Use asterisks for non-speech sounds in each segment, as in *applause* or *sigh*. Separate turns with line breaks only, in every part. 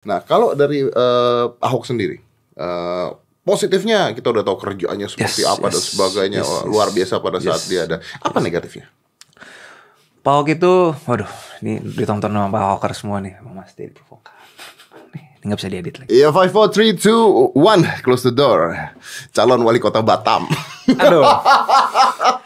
Nah, kalau dari eh, Ahok sendiri, eh, positifnya kita udah tahu kerjaannya seperti
Yes,
apa dan
yes,
sebagainya
yes, yes.
luar biasa pada saat
Yes.
dia ada. Apa negatifnya?
Pak Ahok itu, waduh, ini ditonton sama Pak Ahokers semua nih, Mas Provokal. Nih, ini nggak bisa diedit lagi.
Iya, five, four, three, two, one, close the door. Calon wali kota Batam.
Aduh. *laughs*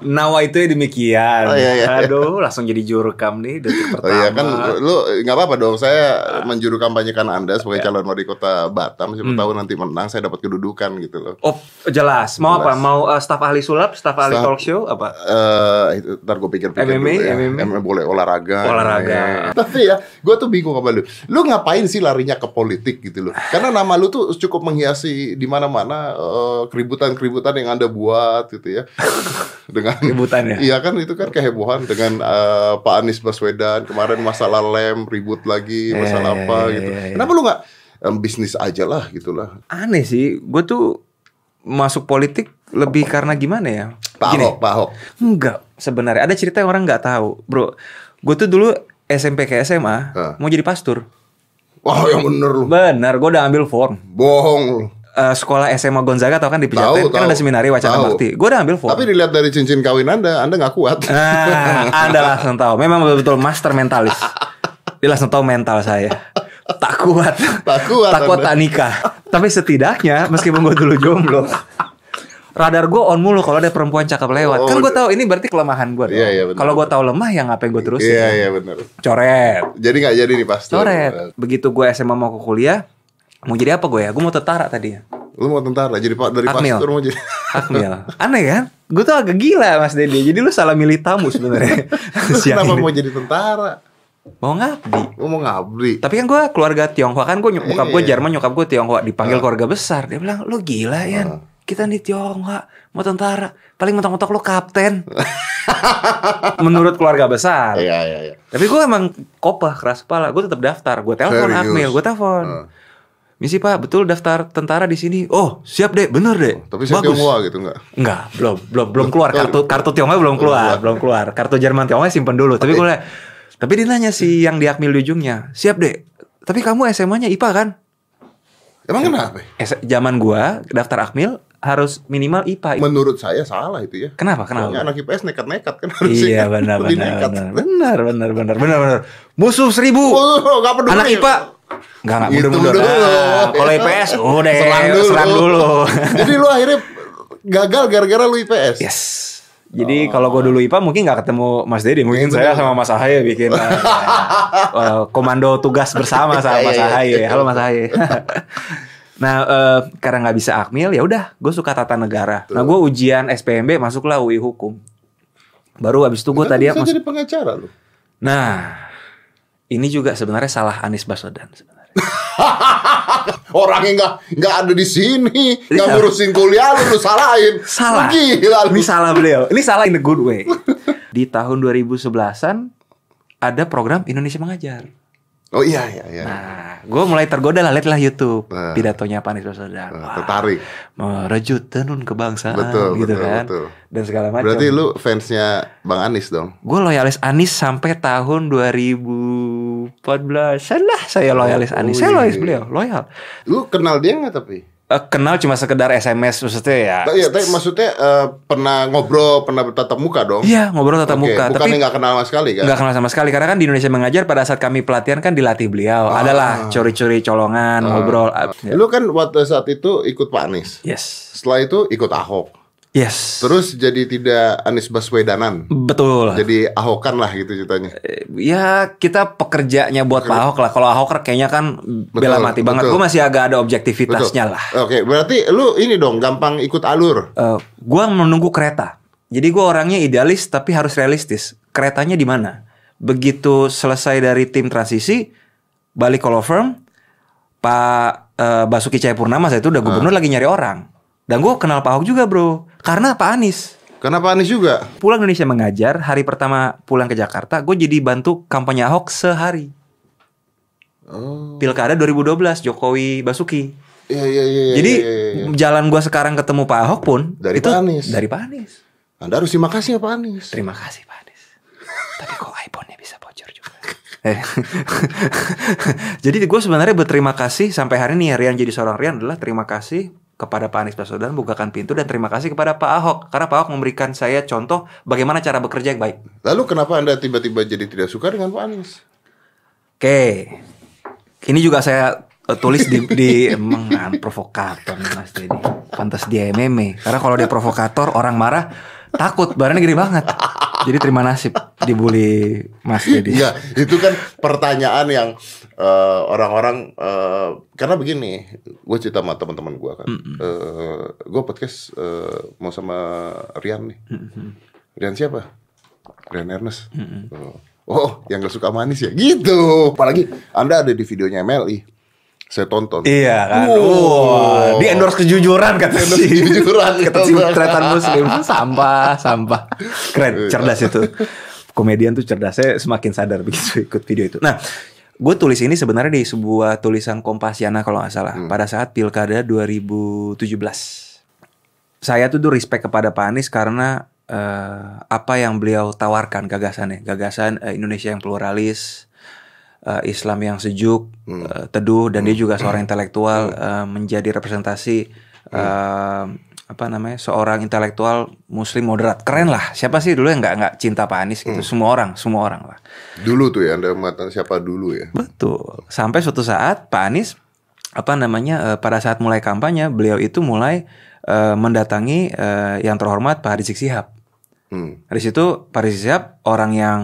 Nawa itu ya demikian.
Oh, iya, iya.
Aduh, langsung jadi jurukam nih detik
Oh
pertama.
iya kan, lu nggak apa-apa dong. Saya menjuru kampanyekan Anda sebagai calon wali kota Batam. Siapa
Hmm.
tahu nanti menang, saya dapat kedudukan gitu loh.
Oh, jelas. Mau apa? Mau uh, staf ahli sulap, staf ahli talk show apa?
Eh, itu ntar gue pikir-pikir
MMA,
dulu ya.
MMA.
boleh olahraga.
Olahraga.
Ya. Tapi ya, gue tuh bingung sama lu. Lu ngapain sih larinya ke politik gitu loh? Karena nama lu tuh cukup menghiasi di mana-mana eh, keributan-keributan yang anda buat gitu ya. *laughs* Dengan
Keributan ya? *laughs*
Iya kan itu kan kehebohan dengan eh, Pak Anies Baswedan kemarin masalah lem ribut lagi masalah
Iya,
apa
iya,
gitu.
iya, iya.
Kenapa lu nggak em, bisnis aja lah gitu lah?
Aneh sih. Gue tuh masuk politik lebih karena gimana ya?
Pak
Gini,
Ahok, Pak Ahok.
Enggak, sebenarnya ada cerita yang orang nggak tahu, bro. Gue tuh dulu SMP ke SMA
Hah.
mau jadi pastor.
Wah yang bener lu.
Benar, gue udah ambil form.
Bohong lu.
Eh, sekolah SMA Gonzaga tau kan di Pejaten kan ada seminari wacana
Tahu.
bakti. Gue udah ambil form.
Tapi dilihat dari cincin kawin anda, anda nggak kuat.
Nah, Anda langsung tahu. Memang betul-betul master mentalis. Dia langsung tahu mental saya. Tak kuat.
Tak kuat
Tak kuat tak nikah. Tapi setidaknya meskipun gue dulu jomblo. Radar gue on mulu kalau ada perempuan cakep lewat.
Oh,
kan gue tahu ini berarti kelemahan gue.
Iya, iya, benar.
Kalau gue tahu lemah ya ngapain gue terusin.
Iya iya bener.
Coret.
Jadi nggak jadi nih pastor.
Coret. Begitu gue SMA mau ke kuliah, mau jadi apa gue ya? Gue mau tentara tadinya.
Lu mau tentara jadi pak dari
Akmil.
pastor mau jadi.
Akmil. *laughs* Aneh kan? Gue tuh agak gila Mas Dede. Jadi lu salah milih tamu sebenarnya. *laughs*
Kenapa
ini.
mau jadi tentara?
Mau ngabdi.
Mau ngabdi?
Tapi kan gue keluarga Tionghoa kan gue nyokap gue
Iya.
Jerman nyokap gue Tionghoa dipanggil keluarga besar dia bilang lu gila ya kita di Tionghoa mau tentara paling mentok-mentok lu kapten *laughs* menurut keluarga besar
Iya iya iya.
tapi gue emang kopah keras kepala gue tetap daftar gue telepon? Akmil gue telepon
Heeh.
Misi pak betul daftar tentara di sini oh siap deh bener deh
Tapi saya
Bagus.
Tionghoa gitu nggak?
Enggak, belum, belum, belum keluar kartu kartu Tionghoa belum keluar, belum keluar. Kartu Jerman Tionghoa simpen dulu. Tapi gue tapi dia nanya si yang di Akmil di ujungnya, siap deh. Tapi kamu SMA-nya IPA kan?
Emang kenapa?
S- zaman gua daftar Akmil harus minimal IPA.
Menurut saya salah itu ya.
Kenapa?
Soalnya
Kenapa?
anak IPS nekat-nekat kan
Iya benar *laughs* benar benar benar benar benar benar benar. Musuh seribu.
Oh, nggak peduli.
Anak IPA Enggak enggak
Gitu
mundur-mundur.
dulu.
Nah, kalau IPS *laughs* udah
Serang dulu.
serang dulu.
Jadi lu akhirnya gagal gara-gara lu IPS.
Yes. Jadi kalau gue dulu IPA mungkin nggak ketemu Mas Dedi, mungkin saya sama Mas Ahaye bikin uh, uh, *laughs* komando tugas bersama sama Mas
Iya, iya,
Ahaye. Halo Mas Ahaye. *laughs* nah eh, karena nggak bisa akmil ya udah, gue suka tata negara. Nah gue ujian SPMB masuklah UI hukum. Baru habis itu gue tadi
bisa
masuk.
jadi pengacara lu.
Nah ini juga sebenarnya salah Anies Baswedan sebenarnya. *laughs*
Orangnya nggak nggak ada di sini, nggak
Iya.
ngurusin kuliah lu, lu salahin.
Salah.
Lu Gila lu.
Ini salah beliau. Ini salah in a good way. Di tahun 2011-an ada program Indonesia Mengajar.
Oh iya iya iya.
Nah, gue mulai tergoda lah, lihatlah YouTube
Nah.
pidatonya Pak Anies Baswedan.
Nah, tertarik.
merejut tenun kebangsaan,
Betul,
gitu
betul,
kan,
betul.
dan segala macam.
Berarti lu fansnya Bang Anis dong.
gue loyalis Anies sampai tahun 2014 lah saya loyalis
Oh,
Anies. Saya
iya.
loyalis beliau, loyal.
Lu kenal dia nggak tapi?
Eh, kenal cuma sekedar SMS maksudnya ya.
Tapi ya, tapi maksudnya eh, pernah ngobrol, pernah bertatap muka dong?
Iya, ngobrol tatap
Oke,
muka,
Bukannya
tapi
nggak kenal sama sekali kan?
nggak kenal sama sekali karena kan di Indonesia mengajar pada saat kami pelatihan kan dilatih beliau.
Ah.
Adalah curi-curi colongan, ngobrol. Ya.
Lu kan waktu saat itu ikut Pak Anies.
Yes.
Setelah itu ikut Ahok.
Yes.
Terus jadi tidak Anies Baswedanan.
Betul.
Jadi Ahokan lah gitu ceritanya.
Ya kita pekerjanya buat Pak Ahok lah. Kalau Ahok kayaknya kan bela mati banget.
betul.
Gue masih agak ada objektivitasnya lah.
Oke, berarti lu ini dong gampang ikut alur.
Eh, gua menunggu kereta. Jadi gua orangnya idealis tapi harus realistis. Keretanya di mana? Begitu selesai dari tim transisi, balik ke law firm, Pak eh, Basuki Cahayapurnama saya itu udah gubernur lagi nyari orang. Dan gue kenal Pak Ahok juga bro, karena Pak Anies.
Kenapa Anies juga?
Pulang Indonesia mengajar, hari pertama pulang ke Jakarta, gue jadi bantu kampanye Ahok sehari.
Oh.
Pilkada 2012 Jokowi Basuki.
Iya iya iya.
Jadi
iya, iya, iya.
jalan gua sekarang ketemu Pak Ahok pun
Dari
itu
Pak Anies.
Dari Pak Anies.
Anda harus terima kasih ya Pak Anies.
Terima kasih Pak Anies. *laughs* Tapi kok iPhone-nya bisa bocor juga. Eh. *laughs* jadi gue sebenarnya berterima kasih sampai hari ini ya Rian jadi seorang Rian adalah terima kasih kepada Pak Anies Baswedan bukakan pintu dan terima kasih kepada Pak Ahok karena Pak Ahok memberikan saya contoh bagaimana cara bekerja yang baik.
Lalu kenapa Anda tiba-tiba jadi tidak suka dengan Pak Anies?
Oke, ini juga saya uh, tulis di, di *laughs* emang kan provokator nih Mas Dedi. Pantas dia meme karena kalau dia provokator orang marah takut badannya gede banget. Jadi terima nasib dibully Mas Dedi.
Iya, itu kan pertanyaan yang eh, orang-orang eh, karena begini, gue cerita sama teman-teman gue kan, Eh, gue podcast eh, mau sama Rian nih, Rian siapa? Rian Ernest. Oh. Oh, yang gak suka manis ya, gitu. Apalagi Anda ada di videonya MLI, saya tonton.
Iya kan.
Wow.
Wah, di endorse kejujuran kata
Endorse
si
kejujuran,
kata si tretan muslim sampah sampah. Keren, cerdas itu. Komedian tuh cerdas. Saya semakin sadar begitu ikut video itu. Nah, gue tulis ini sebenarnya di sebuah tulisan Kompasiana kalau nggak salah pada saat pilkada 2017. Saya tuh tuh respect kepada Pak Anies karena eh, apa yang beliau tawarkan gagasannya, gagasan eh, Indonesia yang pluralis, eh, Islam yang sejuk, eh, teduh dan dia juga seorang intelektual eh, menjadi representasi eh, apa namanya seorang intelektual Muslim moderat. Keren lah. Siapa sih dulu yang nggak nggak cinta Pak Anies gitu? Semua orang semua orang lah.
Dulu tuh ya, Anda mengatakan siapa dulu ya?
betul. Sampai suatu saat Pak Anies apa namanya eh, pada saat mulai kampanye beliau itu mulai eh, mendatangi eh, yang terhormat Pak Rizik Sihab.
Hmm.
dari situ Pak Rizik Sihab orang yang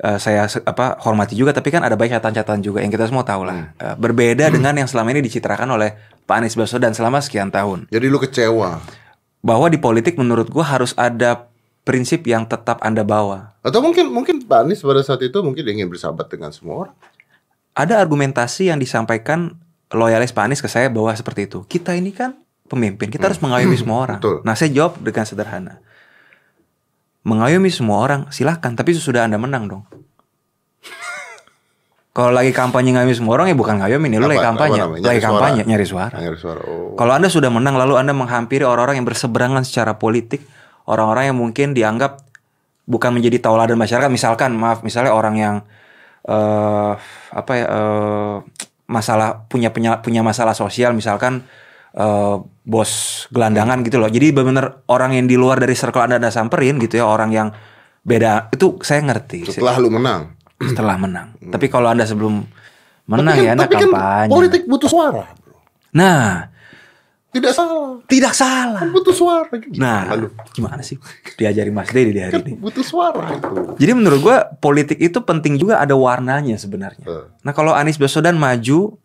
eh, saya apa hormati juga tapi kan ada banyak catatan-catatan juga yang kita semua tahu lah. Eh, berbeda dengan yang selama ini dicitrakan oleh Pak Anies Baswedan selama sekian tahun.
Jadi lu kecewa.
bahwa di politik menurut gua harus ada prinsip yang tetap anda bawa.
Atau mungkin mungkin Pak Anies pada saat itu mungkin ingin bersahabat dengan semua orang.
ada argumentasi yang disampaikan loyalis Pak Anies ke saya bahwa seperti itu. Kita ini kan pemimpin kita harus mengayomi semua *clears throat* orang.
Betul.
nah saya jawab dengan sederhana mengayomi semua orang silahkan tapi sudah anda menang dong *laughs* kalau lagi kampanye ngayomi semua orang ya bukan ngayomi nih lu
Apa-
lagi kampanye
apa namanya?
lagi
suara.
kampanye nyari suara
Nyari suara. Oh.
Kalau Anda sudah menang lalu Anda menghampiri orang-orang yang berseberangan secara politik, orang-orang yang mungkin dianggap bukan menjadi tauladan masyarakat, misalkan maaf, misalnya orang yang eh apa ya eh, masalah punya punya punya masalah sosial misalkan eh, bos gelandangan gitu loh. Jadi benar-benar orang yang di luar dari circle Anda Anda samperin gitu ya, orang yang beda. Itu saya ngerti
Setelah lu menang. *clears throat*
setelah menang. Tapi kalau Anda sebelum menang
tapi
ya Anda
tapi kan
kampanye.
politik butuh suara. bro.
Nah,
Tidak salah.
tidak salah.
Kan butuh suara. Gimana
Nah,
lu?
gimana sih diajari Mas Dedi di hari
Kan
ini?
butuh suara itu.
Jadi menurut gua politik itu penting juga ada warnanya sebenarnya.
Eh.
Nah kalau Anies Baswedan maju,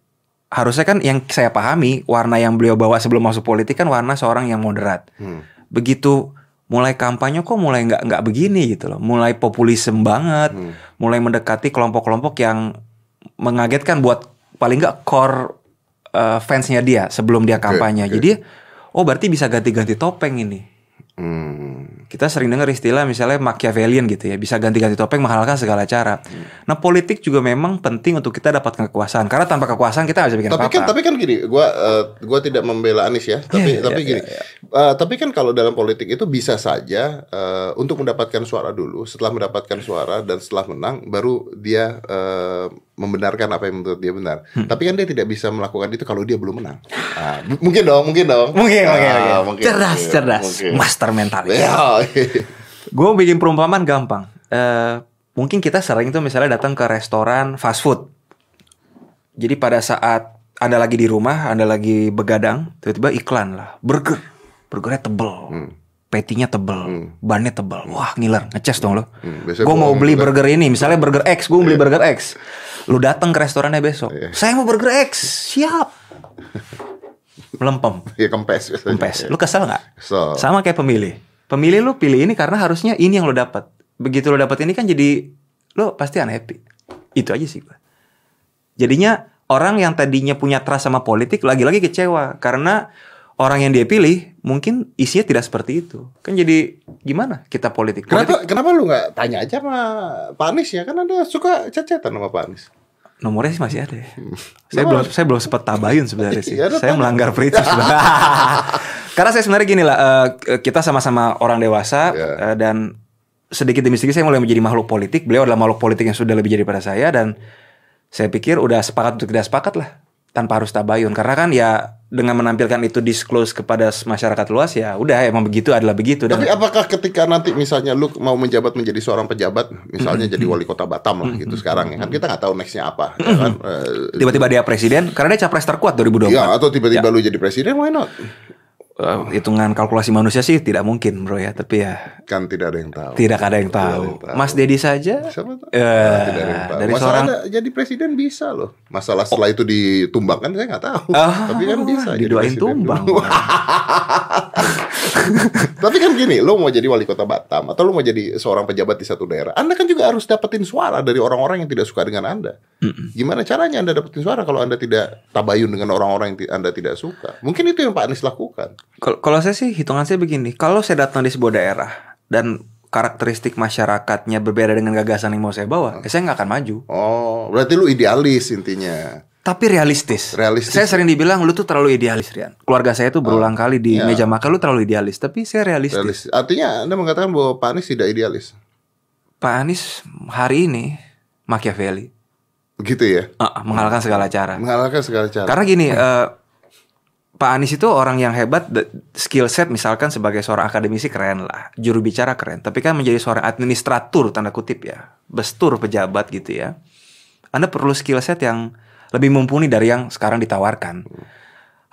harusnya kan yang saya pahami warna yang beliau bawa sebelum masuk politik kan warna seorang yang moderat.
Hmm.
Begitu mulai kampanye kok mulai nggak nggak begini gitu loh, mulai populisme banget,
Hmm.
mulai mendekati kelompok-kelompok yang mengagetkan buat paling nggak core eh, fansnya dia sebelum dia kampanye.
oke.
Jadi oh berarti bisa ganti-ganti topeng ini.
Hmm.
Kita sering dengar istilah misalnya Machiavellian gitu ya, bisa ganti-ganti topeng menghalalkan segala cara. Nah, politik juga memang penting untuk kita dapatkan kekuasaan karena tanpa kekuasaan kita nggak bisa bikin
Tapi
apa-apa.
kan tapi kan gini, gua eh, gua tidak membela Anies ya, tapi
Iya,
tapi
iya,
gini. Eh, tapi kan kalau dalam politik itu bisa saja eh, untuk mendapatkan suara dulu, setelah mendapatkan suara dan setelah menang baru dia eh, membenarkan apa yang menurut dia benar.
Hmm.
Tapi kan dia tidak bisa melakukan itu kalau dia belum menang. M- mungkin dong, mungkin dong.
Mungkin, mungkin,
Ah,
mungkin. Cerdas,
mungkin,
cerdas.
mungkin.
Master mentalis.
Ya, *laughs*
Gue bikin perumpamaan gampang. Eh, mungkin kita sering tuh misalnya datang ke restoran fast food. Jadi pada saat anda lagi di rumah, anda lagi begadang, tiba-tiba iklan lah, burger, burgernya tebel,
Hmm.
patty-nya tebel, bannya tebel, wah ngiler, ngeces dong lo.
Hmm,
gue mau beli burger ini, misalnya burger X, gue mau beli burger X. Lu datang ke restorannya besok,
Iya.
saya mau burger X, siap. *laughs* Melempem,
ya kempes. biasanya.
kempes. Lu kesel nggak?
So,
Sama kayak pemilih. Pemilih lu pilih ini karena harusnya ini yang lo dapat. Begitu lo dapat ini kan jadi lo pasti unhappy. Itu aja sih gua. Jadinya orang yang tadinya punya trust sama politik lagi-lagi kecewa karena orang yang dia pilih mungkin isinya tidak seperti itu. Kan jadi gimana kita politik?
Kenapa
Politik
kenapa lu nggak tanya aja sama Pak Anies ya? Kan Anda suka cecetan sama Pak Anies.
Nomornya sih masih ada ya. *laughs* Saya belum saya belum sempat tabayun sebenarnya sih. *laughs*
Ada
saya melanggar prinsip *laughs* sebenarnya. Karena saya sebenarnya gini lah, eh, kita sama-sama orang dewasa
Ya.
eh, dan sedikit demi sedikit saya mulai menjadi makhluk politik. Beliau adalah makhluk politik yang sudah lebih daripada saya dan saya pikir udah sepakat untuk tidak sepakat lah tanpa harus tabayun karena kan ya dengan menampilkan itu disclose kepada masyarakat luas ya udah emang begitu adalah begitu. Dan
Tapi apakah ketika nanti misalnya lu mau menjabat menjadi seorang pejabat, misalnya jadi wali kota Batam lah gitu sekarang ya kan? Kita nggak tahu nextnya apa, ya kan? Eh,
tiba-tiba dia presiden karena dia capres terkuat 2024
Ya atau tiba-tiba lu jadi presiden, why not?
Eh, hitungan kalkulasi manusia sih tidak mungkin bro ya tapi ya
Kan tidak ada yang tahu.
tidak ada yang
Tidak ada
tahu
yang tahu.
Mas Dedi saja
Siapa tahu?
eh,
Nah, tidak ada yang tahu.
dari
Masalah
seorang
ada- jadi presiden bisa loh. Masalah setelah itu ditumbangkan saya nggak tahu.
Ah,
Tapi kan bisa.
didoain
presiden.
tumbang *laughs*
Tapi kan gini, lo mau jadi wali kota Batam atau lo mau jadi seorang pejabat di satu daerah, Anda kan juga harus dapetin suara dari orang-orang yang tidak suka dengan Anda. Gimana caranya Anda dapetin suara kalau Anda tidak tabayun dengan orang-orang yang Anda tidak suka? Mungkin itu yang Pak Anies lakukan.
Kalau saya sih hitungan saya begini, kalau saya datang di sebuah daerah dan karakteristik masyarakatnya berbeda dengan gagasan yang mau saya bawa, ya saya nggak akan maju.
Oh, berarti lu idealis intinya.
Tapi realistis.
Realistis.
Saya sering dibilang lu tuh terlalu idealis, Rian. Keluarga saya tuh berulang kali di
ya.
meja makan lu terlalu idealis, tapi saya realistis.
Realis. Artinya Anda mengatakan bahwa Pak Anies tidak idealis.
Pak Anies hari ini Machiavelli,
Begitu ya.
Ah, mengalahkan segala cara.
Mengalahkan segala cara.
Karena gini, eh, Pak Anies itu orang yang hebat, skill set misalkan sebagai seorang akademisi keren lah, juru bicara keren. Tapi kan menjadi seorang administratur tanda kutip ya, bestur pejabat gitu ya. Anda perlu skill set yang lebih mumpuni dari yang sekarang ditawarkan.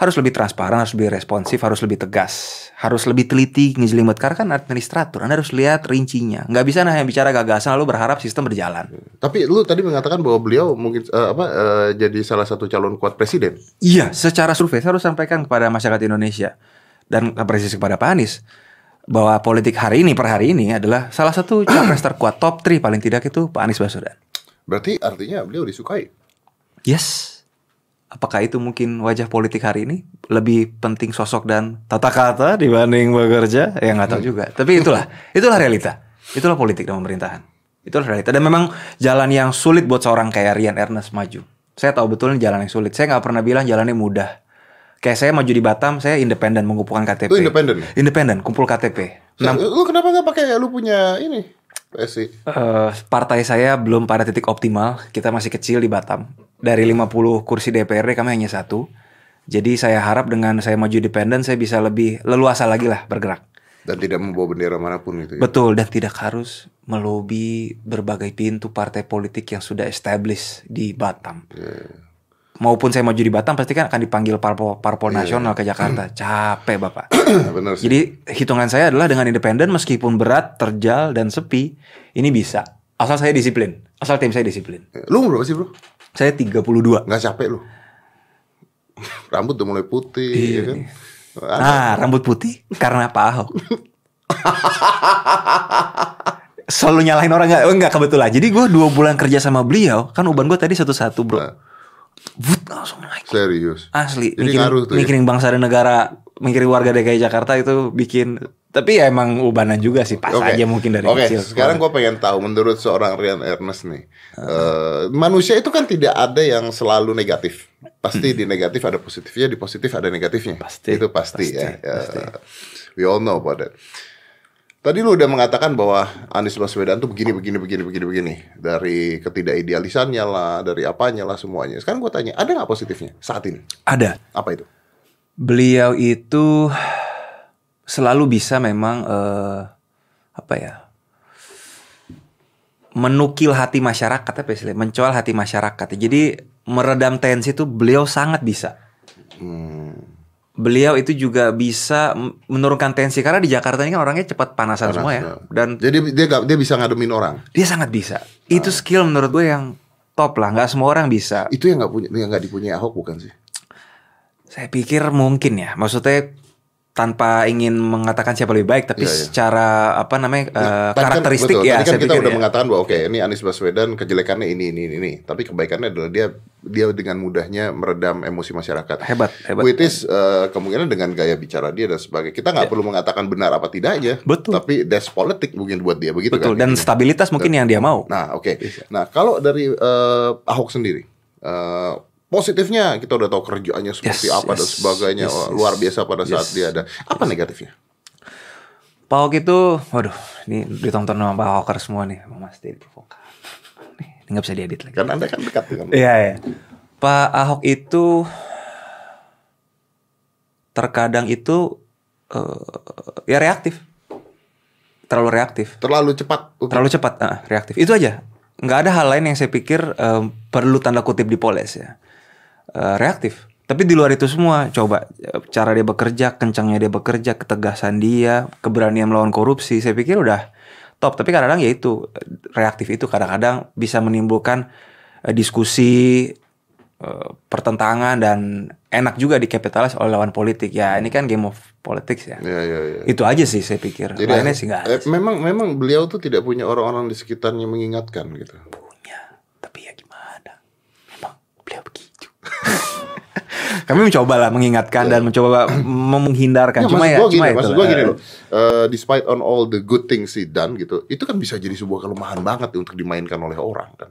Harus lebih transparan, harus lebih responsif, harus lebih tegas, harus lebih teliti ngejelimet. Karena kan administratur, Anda harus lihat rincinya. Nggak bisa hanya bicara gagasan lalu berharap sistem berjalan.
Tapi lu tadi mengatakan bahwa beliau mungkin eh, apa eh, jadi salah satu calon kuat presiden.
Iya, secara survei saya harus sampaikan kepada masyarakat Indonesia dan apresiasi kepada Pak Anies bahwa politik hari ini per hari ini adalah salah satu *clears throat* capres terkuat top 3 paling tidak itu Pak Anies Baswedan.
Berarti artinya beliau disukai.
Yes. Apakah itu mungkin wajah politik hari ini lebih penting sosok dan tata kata dibanding bekerja? Ya nggak tahu juga. Tapi itulah, itulah realita. Itulah politik dan pemerintahan. Itulah realita. Dan memang jalan yang sulit buat seorang kayak Rian Ernest maju. Saya tahu betul ini jalan yang sulit. Saya nggak pernah bilang jalannya mudah. Kayak saya maju di Batam, saya independen mengumpulkan KTP.
Lu independen?
Independen, kumpul KTP.
Nah, lu kenapa nggak pakai lu punya ini PSI?
Eh, partai saya belum pada titik optimal. Kita masih kecil di Batam. Dari 50 kursi DPRD kami hanya satu. Jadi saya harap dengan saya maju independen saya bisa lebih leluasa lagi lah bergerak.
Dan tidak membawa bendera mana pun gitu ya.
Betul dan tidak harus melobi berbagai pintu partai politik yang sudah established di Batam. Maupun saya maju di Batam pasti kan akan dipanggil parpol parpol nasional ke Jakarta. *clears throat* Capek Bapak.
Bener sih.
Jadi hitungan saya adalah dengan independen meskipun berat, terjal dan sepi, ini bisa. Asal saya disiplin. Asal tim saya disiplin.
Lu berapa sih bro?
Saya 32.
Nggak capek lu? *laughs* Rambut udah mulai putih
Iya,
ya kan?
Nah, rambut putih karena Pak Ahok. *laughs* Selalu nyalahin orang nggak? Oh, enggak kebetulan. Jadi gue dua bulan kerja sama beliau, kan uban gue tadi satu-satu bro.
Nah.
Langsung naik.
Serius.
Asli,
Jadi
mikirin,
ngaruh tuh ya?
mikirin bangsa dan negara, mikirin warga DKI Jakarta itu bikin. Tapi ya emang ubanan juga sih, pas
Oke.
aja mungkin dari
Oke,
kecil.
sekarang gue pengen tahu menurut seorang Rian Ernest nih, eh, manusia itu kan tidak ada yang selalu negatif. Pasti di negatif ada positifnya, di positif ada negatifnya.
Pasti,
Itu pasti,
pasti,
ya. Ya, We all know about that. Tadi lu udah mengatakan bahwa Anies Baswedan tuh begini, begini, begini, begini, begini. Dari ketidakidealisannya lah, dari apanya lah semuanya. Sekarang gue tanya, ada nggak positifnya saat ini?
Ada.
Apa itu?
Beliau itu selalu bisa memang eh, apa ya? Menukil hati masyarakat apa istilahnya? mencoal hati masyarakat. Jadi meredam tensi itu beliau sangat bisa. Beliau itu juga bisa menurunkan tensi karena di Jakarta ini kan orangnya cepat panasan semua ya. Dan
Jadi dia nggak- dia bisa ngademin orang.
dia sangat bisa. Itu skill menurut gue yang top lah. Nggak semua orang bisa.
Itu yang nggak punya, yang nggak dipunyai Ahok bukan sih?
Saya pikir mungkin ya. Maksudnya tanpa ingin mengatakan siapa lebih baik, tapi
Iya, iya.
secara apa namanya
Tadi kan-
karakteristik
betul,
ya.
Tadi kan kita udah
ya.
mengatakan bahwa oke ini Anies Baswedan kejelekannya ini ini ini, tapi kebaikannya adalah dia dia dengan mudahnya meredam emosi masyarakat.
Hebat, hebat.
Which is eh, kemungkinan dengan gaya bicara dia dan sebagainya. Kita nggak perlu mengatakan benar apa tidaknya.
Iya. Betul.
Tapi that's politik mungkin buat dia begitu
Betul.
kan.
Dan stabilitas mungkin yang dia mau.
Nah, oke. Nah, kalau dari eh, Ahok sendiri, eh, positifnya kita udah tahu kerjaannya seperti
Yes,
apa dan
yes,
sebagainya
yes, yes.
luar biasa pada saat
Yes.
dia ada. Apa negatifnya?
Pak Ahok itu, waduh, ini ditonton sama Pak Ahokers semua nih, Mas Dedi provokator. *laughs* Nih, ini nggak bisa diedit lagi.
Kan anda kan dekat dengan.
Iya, iya. Pak Ahok itu terkadang itu eh, ya reaktif, terlalu reaktif,
Terlalu cepat. untuk-
terlalu cepat, ah, reaktif. Itu aja. Nggak ada hal lain yang saya pikir eh, perlu tanda kutip dipoles ya. Eh, reaktif. Tapi di luar itu semua, coba eh, cara dia bekerja, kencangnya dia bekerja, ketegasan dia, keberanian melawan korupsi, saya pikir udah top. Tapi kadang-kadang ya itu eh, reaktif itu kadang-kadang bisa menimbulkan diskusi pertentangan dan enak juga dikapitalis oleh lawan politik. Ya ini kan game of politics ya.
Iya, iya, iya.
Itu aja sih saya pikir.
Jadi
Lainnya sih nggak
eh, memang memang beliau tuh tidak punya orang-orang di sekitarnya mengingatkan gitu.
punya. Tapi ya gimana? Memang beliau begitu. Kami mencoba lah mengingatkan dan mencoba menghindarkan.
Ya,
cuma
maksud
ya,
gini,
cuma itu.
maksud gua gini loh. eh, despite on all the good things he done gitu, itu kan bisa jadi sebuah kelemahan banget untuk dimainkan oleh orang kan.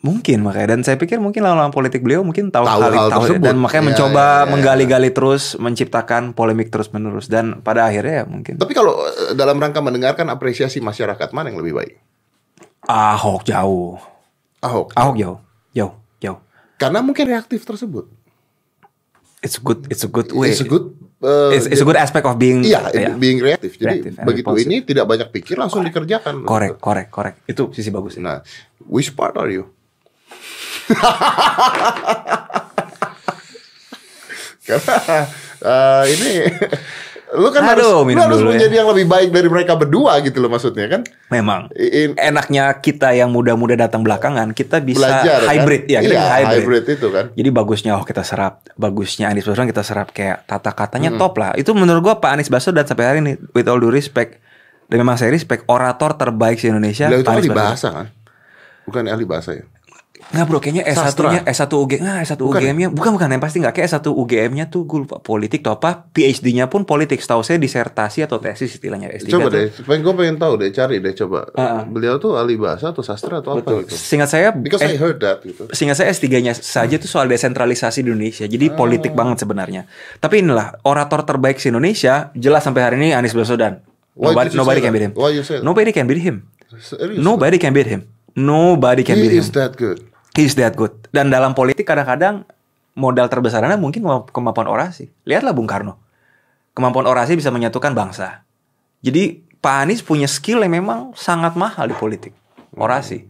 Mungkin makanya dan saya pikir mungkin lawan politik beliau mungkin tahu,
Tahu
hal,
hal
tahu
tersebut.
dan makanya
Ya,
mencoba
ya, ya, ya.
menggali-gali terus menciptakan polemik terus menerus dan pada akhirnya ya mungkin
Tapi kalau eh, dalam rangka mendengarkan apresiasi masyarakat mana yang lebih baik?
Ahok jauh.
Ahok.
Ahok jauh, jauh, jauh.
Karena mungkin reaktif tersebut.
It's a good, it's a good way.
It's a good eh,
It's, it's a good aspect of being.
Iya,
ya.
being reaktif. Jadi
Reactive
begitu
responsive.
ini tidak banyak pikir langsung dikerjakan.
Korek, korek, korek. Itu sisi bagus.
Nah, which part are you? *laughs* Karena eh, ini *laughs* lu kan harus,
Aduh,
lu
minum
harus
dulu ya.
menjadi yang lebih baik dari mereka berdua gitu loh maksudnya kan?
Memang.
In-
Enaknya kita yang muda-muda datang belakangan, kita bisa
belajar
hybrid
kan?
ya, kita
iya, hybrid.
hybrid.
itu kan.
Jadi bagusnya oh kita serap, bagusnya Anies Baswedan kita serap kayak tata katanya
Hmm.
top lah. Itu menurut gua Pak Anies Baswedan sampai hari ini with all due respect dan memang saya respect orator terbaik di Indonesia
Beliau itu ahli bahasa kan? Bukan ahli bahasa ya?
Nggak bro, kayaknya
Sastra.
S1-nya S1 UG, nah S1
Bukan
UGM-nya bukan bukan yang pasti nggak kayak S1 UGM-nya tuh gue lupa politik atau apa, PhD-nya pun politik. Setahu saya disertasi atau tesis istilahnya S3
Coba
tuh.
deh, pengen gue pengen tahu deh, cari deh coba.
Ah, ah.
Beliau tuh ahli bahasa atau sastra atau
Betul.
apa gitu?
Seingat saya
Because I
eh,
heard that gitu.
seingat saya S3-nya saja itu soal desentralisasi di Indonesia. Jadi
Ah.
politik banget sebenarnya. Tapi inilah orator terbaik di Indonesia jelas sampai hari ini Anies Baswedan. Nobody, nobody can beat him.
Why you say that?
Nobody can beat him.
Serius?
Nobody can beat him. Nobody can
He
beat him.
is that good.
He's that good. Dan dalam politik kadang-kadang modal terbesarnya mungkin kemampuan orasi. Lihatlah Bung Karno. Kemampuan orasi bisa menyatukan bangsa. Jadi Pak Anies punya skill yang memang sangat mahal di politik. Orasi.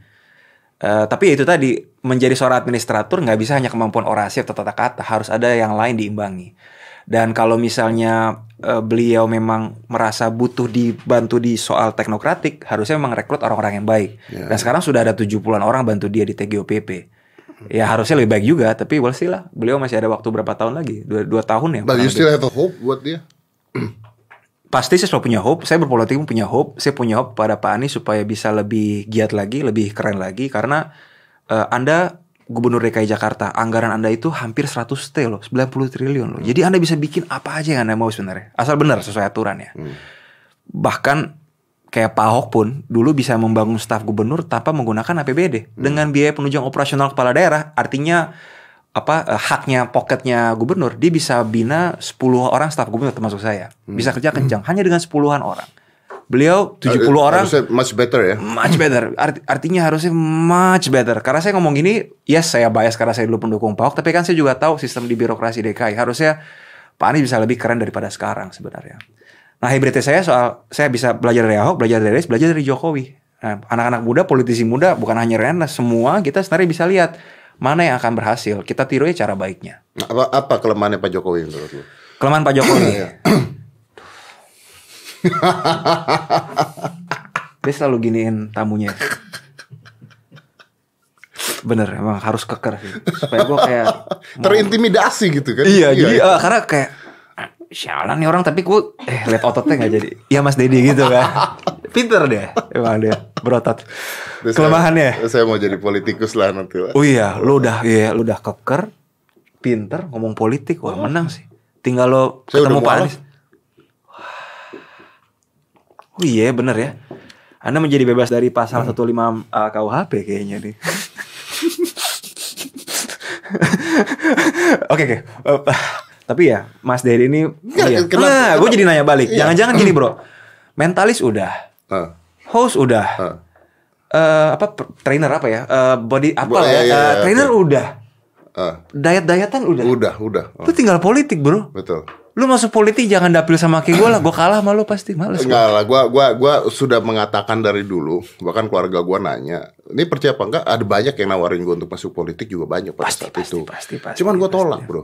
Eh, tapi ya itu tadi menjadi seorang administrator nggak bisa hanya kemampuan orasi atau tata kata, harus ada yang lain diimbangi. Dan kalau misalnya eh, beliau memang merasa butuh dibantu di soal teknokratik, harusnya memang rekrut orang-orang yang baik.
Ya.
Dan sekarang sudah ada 70-an orang bantu dia di TGOPP. Ya harusnya lebih baik juga, tapi we'll see lah. Beliau masih ada waktu berapa tahun lagi? Dua, dua tahun ya.
But you still have a hope buat dia? *clears throat*
Pasti saya selalu punya hope. Saya berpolitik pun punya hope. Saya punya hope pada Pak Anies supaya bisa lebih giat lagi, lebih keren lagi. Karena eh, Anda Gubernur DKI Jakarta, anggaran Anda itu hampir 100 T loh, 90 triliun loh. Jadi Anda bisa bikin apa aja yang Anda mau sebenarnya. Asal benar sesuai aturan ya. Bahkan kayak Pak Ahok pun dulu bisa membangun staf gubernur tanpa menggunakan APBD dengan biaya penunjang operasional kepala daerah. Artinya apa eh, haknya pocketnya gubernur dia bisa bina 10 orang staf gubernur termasuk saya. Bisa kerja kencang hanya dengan 10-an orang. Beliau 70
Uh,
orang
harusnya much better ya.
much better. Art- artinya harusnya much better. Karena saya ngomong gini, yes saya bias karena saya dulu pendukung Pak Ahok, tapi kan saya juga tahu sistem di birokrasi DKI. Harusnya Pak Anies bisa lebih keren daripada sekarang sebenarnya. Nah hybridnya saya soal saya bisa belajar dari Ahok, belajar dari Anies, belajar dari Jokowi. Nah, anak-anak muda, politisi muda, bukan hanya Rena, semua kita sebenarnya bisa lihat mana yang akan berhasil. Kita tiru aja cara baiknya.
Nah, Apa, apa kelemahannya Pak Jokowi menurut lu?
Kelemahan Pak Jokowi.
Iya.
Dia selalu giniin tamunya. Bener, emang harus keker sih. Supaya gue kayak mau-
Terintimidasi gitu kan?
Iya, jadi eh, karena kayak "Ah, sialan nih orang tapi gue eh lihat ototnya nggak jadi. Iya Mas Dedi gitu kan. Pinter deh, emang dia berotot.
Terus
Kelemahannya.
Saya, saya mau jadi politikus lah nanti lah.
Oh iya, lu udah iya, lu udah keker, pinter ngomong politik, wah menang sih. Tinggal lo
Saya
ketemu Pak. Anies. Oh iya bener ya. Anda menjadi bebas dari pasal 15 uh, KUHP kayaknya nih. *laughs* Oke oke. Eh, tapi ya Mas Dedi ini oh iya.
kenapa-
Nah, gue jadi nanya balik.
Iya.
Jangan-jangan gini, Bro. *clears throat* Mentalis udah.
Ah,
Host udah.
ah.
Eh, apa trainer apa ya? Eh, body apa
Bo-
lah ya?
iya, iya,
Eh,
iya,
trainer udah.
Ah,
Diet-dietan udah.
udah, udah.
Lu tinggal politik, Bro.
betul.
Lu masuk politik jangan dapil sama kayak gue lah. Gue kalah sama lu pasti. Males. gua.
Enggak lah, gua gua gua sudah mengatakan dari dulu, bahkan keluarga gua nanya, ini percaya apa enggak? Ada banyak yang nawarin gua untuk masuk politik juga banyak pada
Pasti,
saat
pasti,
itu.
pasti, pasti,
Cuman gua
pasti.
tolak, Bro.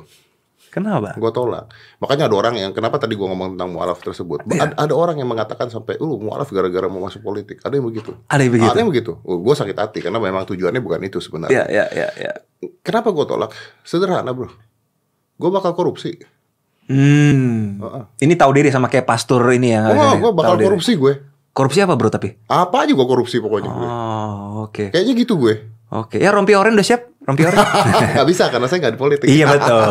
Kenapa?
Gua tolak. Makanya ada orang yang kenapa tadi gua ngomong tentang mualaf tersebut?
Iya.
Ada, ada orang yang mengatakan sampai, "Lu mualaf gara-gara mau masuk politik." Ada yang begitu.
Ada yang begitu.
Ada yang begitu. Oh, gua sakit hati karena memang tujuannya bukan itu sebenarnya.
Ya, ya, ya, ya.
Kenapa gua tolak? Sederhana, Bro. Gua bakal korupsi.
Hmm.
Heeh.
Ini tahu diri sama kayak pastor ini ya.
Oh, gua bakal
Tahu diri.
korupsi gue.
Korupsi apa bro tapi?
Apa aja gua korupsi pokoknya gue.
Oh, oke.
Kayaknya gitu gue.
Oke. Ya rompi oren udah siap? Rompi oren? *laughs*
Gak bisa karena saya nggak di politik.
iya betul.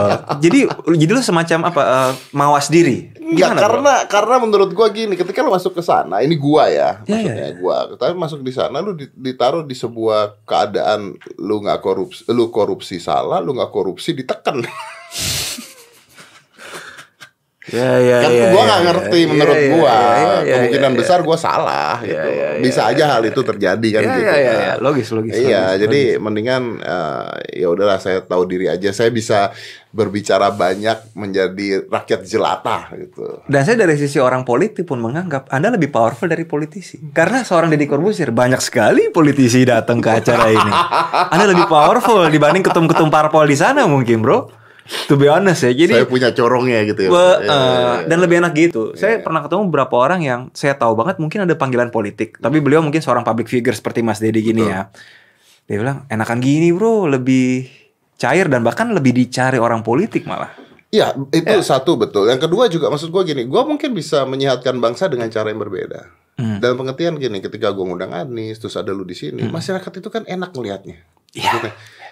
Jadi jadi lu semacam apa? eh, mawas diri.
Enggak,
Gimana, bro?
karena karena menurut gua gini, ketika lu masuk ke sana, ini gua ya,
Ya,
maksudnya
ya,
gua. Tapi masuk di sana lu di- ditaruh di sebuah keadaan lu nggak korupsi, lu korupsi salah, lu nggak korupsi ditekan. *laughs*
Ya, ya,
kan
ya,
gua
ya,
nggak
ya,
ngerti
ya,
menurut
ya,
gua.
ya, ya, ya,
Kemungkinan
ya,
besar gua salah
Ya,
gitu.
ya, ya,
Bisa
ya,
aja hal itu terjadi kan
Ya,
gitu.
ya, ya, ya. Logis, logis,
Iya,
logis,
jadi mendingan eh, ya udahlah saya tahu diri aja. Saya bisa berbicara banyak menjadi rakyat jelata gitu.
Dan saya dari sisi orang politik pun menganggap Anda lebih powerful dari politisi. Karena seorang Deddy Corbuzier banyak sekali politisi datang ke acara ini. Anda lebih powerful dibanding ketum-ketum parpol di sana mungkin, Bro. To be honest ya. Jadi
saya punya corongnya gitu ya.
Be-
iya.
dan lebih enak gitu. Saya pernah ketemu beberapa orang yang saya tahu banget mungkin ada panggilan politik, tapi beliau mungkin seorang public figure seperti Mas Dedi gini ya. Dia bilang enakan gini bro, lebih cair dan bahkan lebih dicari orang politik malah.
Iya, itu
Ya.
satu betul. Yang kedua juga maksud gua gini, gua mungkin bisa menyehatkan bangsa dengan cara yang berbeda.
Hmm.
Dalam pengertian gini, ketika gua ngundang Anies, terus ada lu di sini, masyarakat itu kan enak ngelihatnya.
Iya.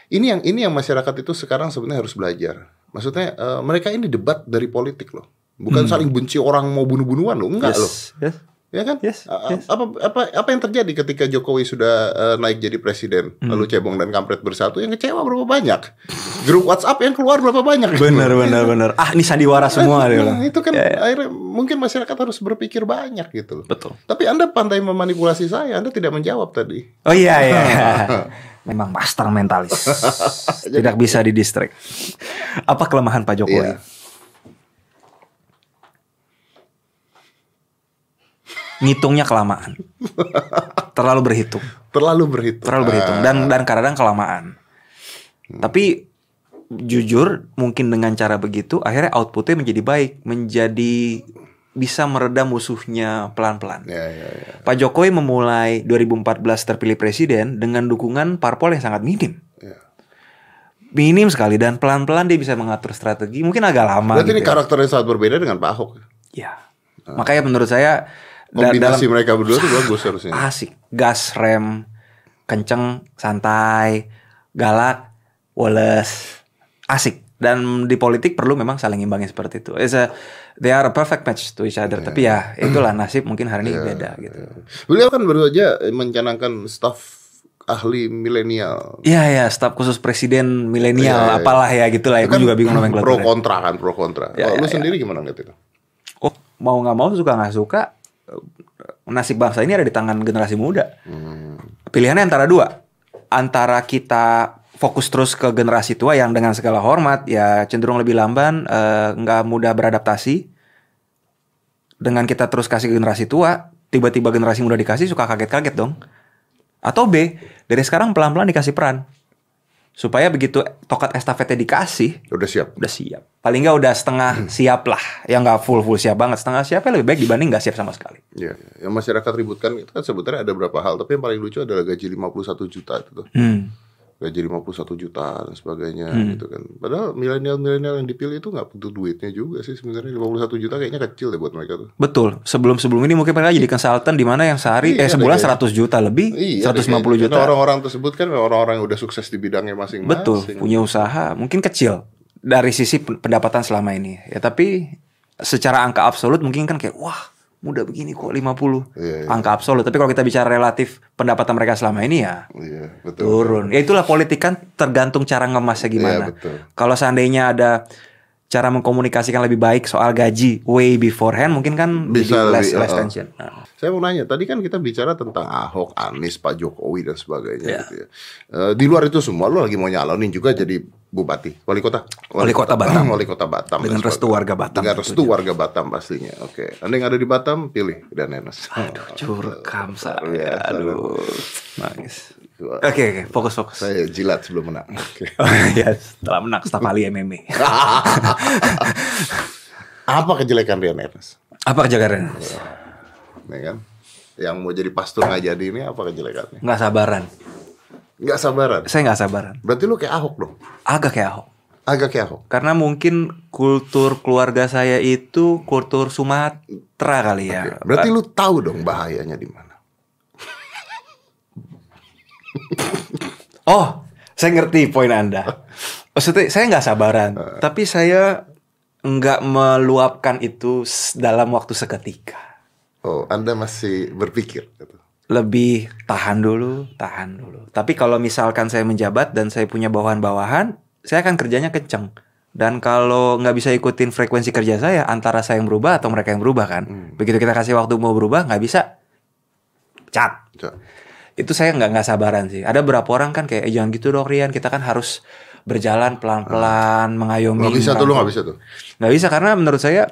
Ini yang ini yang masyarakat itu sekarang sebenarnya harus belajar. Maksudnya eh, mereka ini debat dari politik loh, bukan saling benci orang mau bunuh-bunuhan loh, enggak loh.
Hmm. yes.
Ya kan?
Yes, yes.
Apa apa apa yang terjadi ketika Jokowi sudah eh, naik jadi presiden,
Hmm.
lalu cebong dan kampret bersatu, yang kecewa berapa banyak? Grup WhatsApp yang keluar berapa banyak?
Bener bener bener. Ah ini sandiwara semua dia bilang.
Nah, itu kan
Ya, ya.
akhirnya mungkin masyarakat harus berpikir banyak gitu loh.
Betul.
Tapi Anda pandai memanipulasi saya, Anda tidak menjawab tadi.
Oh iya iya. *laughs* Memang master mentalis. *laughs* Tidak bisa didistract. Apa kelemahan Pak Jokowi?
Iya.
Ngitungnya kelamaan. Terlalu berhitung.
Terlalu berhitung.
terlalu berhitung dan dan kadang kelamaan. Tapi jujur mungkin dengan cara begitu akhirnya outputnya menjadi baik, menjadi bisa meredam musuhnya pelan-pelan.
Ya, ya, ya.
Pak Jokowi memulai 2014 terpilih presiden dengan dukungan parpol yang sangat minim.
Ya.
Minim sekali dan pelan-pelan dia bisa mengatur strategi. Mungkin agak lama
Berarti
gitu
ini
ya.
karakternya sangat berbeda dengan Pak Ahok.
Ya. Makanya menurut saya
Kombinasi
dalam-
mereka berdua tuh bagus harusnya.
asik gas rem kenceng santai galak woles asik dan di politik perlu memang saling imbangin seperti itu It's a, they are a perfect match to each other tapi ya itulah nasib mungkin hari ini beda gitu
Beliau kan baru aja mencanangkan staf ahli milenial.
Iya ya staf khusus presiden milenial
Iya, iya.
apalah ya gitulah ya
Itu
gue juga bingung
Pro
nomenklaturnya
kontra kan, pro kontra.
Ya,
Oh,
ya,
lu
ya.
sendiri gimana ngeliat itu?
oh mau nggak mau suka nggak suka nasib bangsa ini ada di tangan generasi muda
Hmm.
pilihannya antara dua antara kita fokus terus ke generasi tua yang dengan segala hormat ya cenderung lebih lamban eh, nggak mudah beradaptasi. Dengan kita terus kasih ke generasi tua tiba-tiba generasi muda dikasih suka kaget-kaget dong. Atau B dari sekarang pelan-pelan dikasih peran. Supaya begitu tokat estafetnya dikasih
Udah siap.
udah siap. Paling nggak udah setengah siap lah. Yang nggak full full siap banget. Setengah siapnya lebih baik dibanding nggak siap sama sekali.
Ya, yang masyarakat ributkan itu kan sebenarnya ada beberapa hal, tapi yang paling lucu adalah gaji 51 juta itu tuh.
hmm.
Gaji 51 juta dan sebagainya
Hmm.
gitu kan. Padahal milenial-milenial yang dipilih itu nggak butuh duitnya juga sih sebenarnya 51 juta kayaknya kecil deh buat mereka tuh.
Betul. Sebelum sebelum ini mungkin mereka jadi consultant di mana yang sehari
Iya,
eh sebulan
ada
100 juta lebih,
Iya,
150
ada
juta.
kayaknya. Orang-orang tersebut kan orang-orang yang udah sukses di bidangnya masing-masing.
Betul, punya usaha, mungkin kecil dari sisi pen- pendapatan selama ini. Ya tapi secara angka absolut mungkin kan kayak wah, muda begini kok 50.
Iya, iya.
Angka absolut. Tapi kalau kita bicara relatif pendapatan mereka selama ini ya
Iya, betul.
turun. Ya itulah politik kan tergantung cara ngemasnya gimana.
Iya, betul.
Kalau seandainya ada cara mengkomunikasikan lebih baik soal gaji way beforehand mungkin kan
Bisa
jadi less,
lebih,
less
uh,
tension. Nah.
Saya mau nanya, tadi kan kita bicara tentang Ahok, Anies, Pak Jokowi dan sebagainya
Iya.
gitu ya. Eh, di luar itu semua lo lagi mau nyalonin juga jadi bupati, wali kota,
Wali kota Batam.
wali kota Batam
Dengan restu warga Batam
Dengan restu warga Batam pastinya. Oke, anda yang ada di Batam pilih dan Enes.
Aduh, curkam saya.
biasa.
Aduh. Nangis. Oke, oke, fokus fokus.
Saya jilat sebelum menang. Oke. *laughs*
Oh, ya, setelah menang staf ahli MMA. *laughs*
Apa kejelekan Rian Ernest?
Apa kejagaran?
Nih kan? Yang mau jadi pastor nggak jadi ini apa kejelekannya?
Nggak sabaran.
Nggak sabaran.
Saya nggak sabaran.
Berarti lu kayak Ahok dong?
Agak kayak Ahok.
Agak kayak Ahok.
Karena mungkin kultur keluarga saya itu kultur Sumatera kali ya.
Berarti lu tahu dong bahayanya di mana?
Oh, saya ngerti poin Anda. Maksudnya saya nggak sabaran, tapi saya nggak meluapkan itu dalam waktu seketika.
Oh, Anda masih berpikir gitu.
Lebih tahan dulu, tahan dulu. Tapi kalau misalkan saya menjabat dan saya punya bawahan-bawahan, saya akan kerjanya kenceng. Dan kalau nggak bisa ikutin frekuensi kerja saya, antara saya yang berubah atau mereka yang berubah kan. Begitu kita kasih waktu mau berubah, nggak bisa, cat.
Coba.
itu saya nggak nggak sabaran sih. Ada beberapa orang kan kayak eh, jangan gitu dong Rian, kita kan harus berjalan pelan-pelan, mengayomi.
Nggak bisa tuh lu
merangkul."
nggak bisa tuh.
Nggak bisa karena menurut saya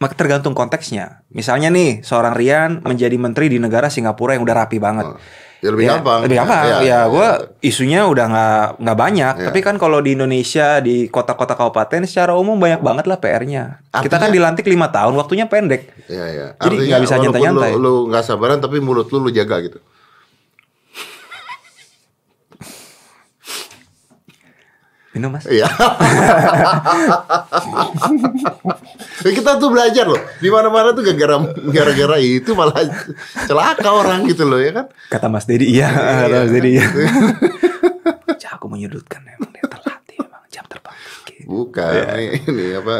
mak- tergantung konteksnya. Misalnya nih seorang Rian menjadi menteri di negara Singapura yang udah rapi banget.
Ya lebih gampang.
Lebih gampang.
Ya,
Ya,
ya,
gue
ya.
isunya udah nggak nggak banyak.
Ya.
Tapi kan kalau di Indonesia di kota-kota kabupaten secara umum banyak banget lah PR-nya. Kita kan dilantik lima tahun, waktunya pendek.
Iya, iya.
Jadi nggak bisa nyantai-nyantai.
Lu, lu nggak sabaran tapi mulut lu lu jaga gitu.
Minum mas.
Iya. kita tuh belajar loh. Di mana-mana tuh gara-gara itu malah celaka orang gitu loh ya kan.
Kata Mas Dedi iya, kata Mas Dedi iya. *laughs* Cah, aku menyudutkan emang
Bukan
Iya.
ini, ini apa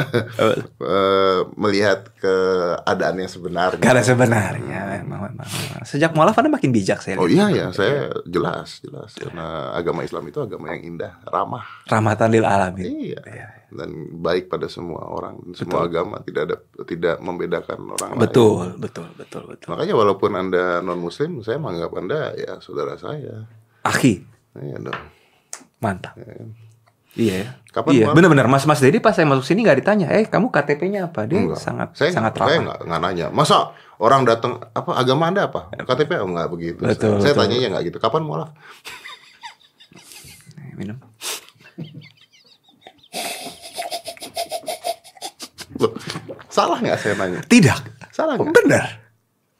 eh, melihat keadaan yang sebenarnya.
Karena sebenarnya memang, memang, sejak mualaf Anda makin bijak saya.
Oh
lihat.
iya ya, saya jelas jelas karena agama Islam itu agama yang indah, ramah.
Rahmatan lil alamin.
Iya. Dan baik pada semua orang, semua agama tidak ada tidak membedakan orang lain.
Betul, betul, betul, betul.
Makanya walaupun Anda non muslim, saya menganggap Anda ya saudara saya.
Akhi,
Iya dong.
mantap. Iya ya.
Kapan
iya, benar-benar Mas Mas Dedi pas saya masuk sini nggak ditanya, eh kamu KTP-nya apa? Dia
Enggak.
sangat
saya
sangat
saya
ramah.
nggak nggak nanya. Masa orang datang apa agama Anda apa? KTP oh, enggak begitu.
Betul,
saya
betul.
tanyanya enggak gitu. Kapan mualaf?
Eh, Minum.
Loh, salah nggak saya nanya?
Tidak.
Salah nggak?
Benar.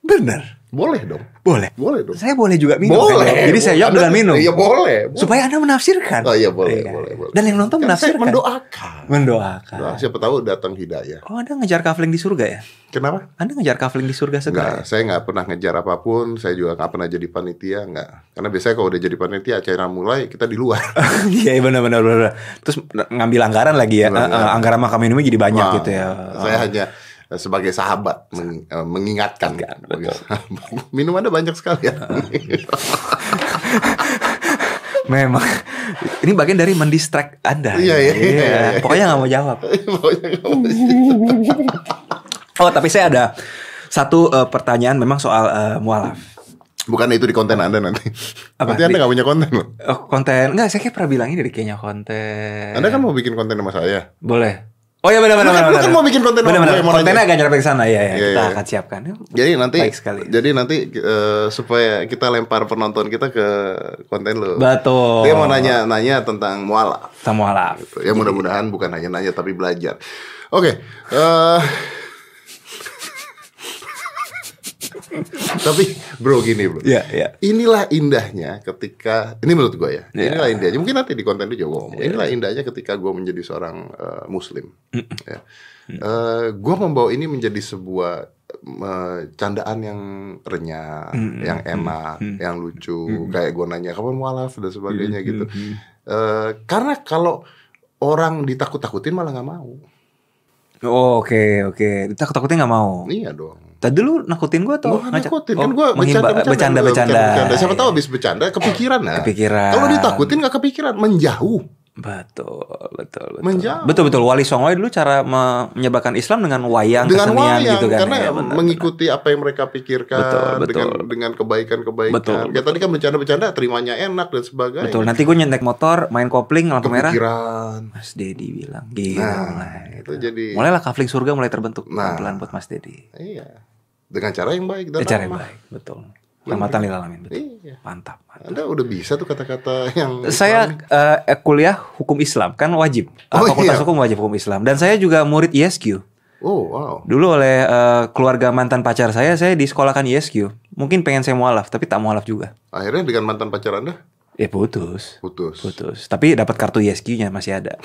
Benar.
Boleh dong.
Boleh.
Boleh dong.
Saya boleh juga minum.
boleh.
kan? Jadi saya jawab
Anda-
dengan minum.
Iya boleh. boleh.
Supaya Anda menafsirkan.
Oh iya boleh,
Iya.
boleh, boleh.
Dan yang nonton
Kan saya
menafsirkan.
mendoakan.
Mendoakan.
Nah, siapa tahu datang hidayah.
Oh, Anda ngejar kafling di surga ya?
Kenapa?
Anda ngejar kafling di surga segera
Enggak, saya nggak pernah ngejar apa pun. Saya juga nggak pernah jadi panitia, nggak. Karena biasanya kalau udah jadi panitia, acara mulai kita di luar. *laughs*
Iya iya, benar benar benar. Terus ngambil anggaran lagi ya.
Benar.
Eh, eh, anggaran makan minumnya jadi banyak
Wah,
gitu ya.
Saya hanya eh, sebagai sahabat meng- eh, mengingatkan. Sahabat. *laughs* Minum Anda banyak sekali ya. *laughs*
Memang ini bagian dari mendistract Anda.
Iya, iya, iya, iya.
Pokoknya nggak mau jawab. *laughs*
Pokoknya nggak mau sih.
Oh, tapi saya ada satu eh, pertanyaan memang soal eh, mualaf.
Bukan itu di konten Anda nanti.
Apa?
Nanti Anda
Di-
nggak punya konten loh.
Oh, konten enggak saya kayak pernah bilang ini dari kayaknya konten.
Anda kan mau bikin konten sama saya.
boleh. Oh iya benar benar
Lu kan-
benar.
lu kan
benar.
mau bikin konten sama
benar, Kontennya
nanya.
agak nyerempet ke sana ya, ya. Kita
iya.
akan siapkan.
Jadi nanti
Baik sekali.
jadi nanti eh, supaya kita lempar penonton kita ke konten lo.
Betul.
Dia mau nanya-nanya tentang mualaf.
Kita mualaf.
Gitu. Ya mudah-mudahan bukan hanya nanya tapi belajar. Oke. eh *laughs* tapi bro gini bro.
Iya, iya.
Inilah indahnya ketika ini menurut gue ya.
Iya.
Inilah indahnya. Mungkin nanti di konten itu juga gue ngomong. Inilah indahnya ketika gue menjadi seorang eh, muslim. Ya. Eh, gue membawa ini menjadi sebuah eh, candaan yang renyah, yang enak, yang lucu. Kayak gue nanya kapan mualaf dan sebagainya gitu. Eh, karena kalau orang ditakut-takutin malah nggak mau.
Oh, oke oke. Takut takutnya nggak mau.
Iya dong.
Tadi lu nakutin gua atau
Gue nakutin kan
Oh,
gue
menghimba- bercanda bercanda.
bercanda. Siapa tahu habis bercanda kepikiran nah.
Kepikiran.
Kalau ditakutin nggak kepikiran, menjauh.
Betul, betul, betul.
Menjauh.
Betul, betul. Wali Songo dulu cara me- menyebarkan Islam dengan wayang,
dengan
kesenian
wayang
gitu kan.
karena
ya, benar,
mengikuti apa yang mereka pikirkan
Betul, betul.
dengan dengan kebaikan-kebaikan.
Betul,
Kayak tadi kan bercanda-bercanda terimanya enak dan sebagainya.
Betul. Nanti gue nyentek motor, main kopling, lampu merah.
Kepikiran.
Mas Dedi bilang, gila
Nah,
mulai.
itu jadi
Mulailah kafling surga mulai terbentuk
Nah.
pelan-pelan buat Mas Dedi.
iya. Dengan cara yang baik dan
cara yang baik, betul. Rahmatan lil alamin, betul.
Iya.
Mantap. mantap.
Anda udah bisa tuh kata-kata yang
Saya eh, kuliah hukum Islam kan wajib.
Oh,
Fakultas
iya.
hukum wajib hukum Islam dan saya juga murid ISQ.
Oh, wow.
Dulu oleh eh, keluarga mantan pacar saya, saya disekolahkan ISQ. Mungkin pengen saya mualaf, tapi tak mualaf juga.
Akhirnya dengan mantan pacar Anda
Ya putus.
putus.
Putus. Tapi dapat kartu ISQ-nya masih ada.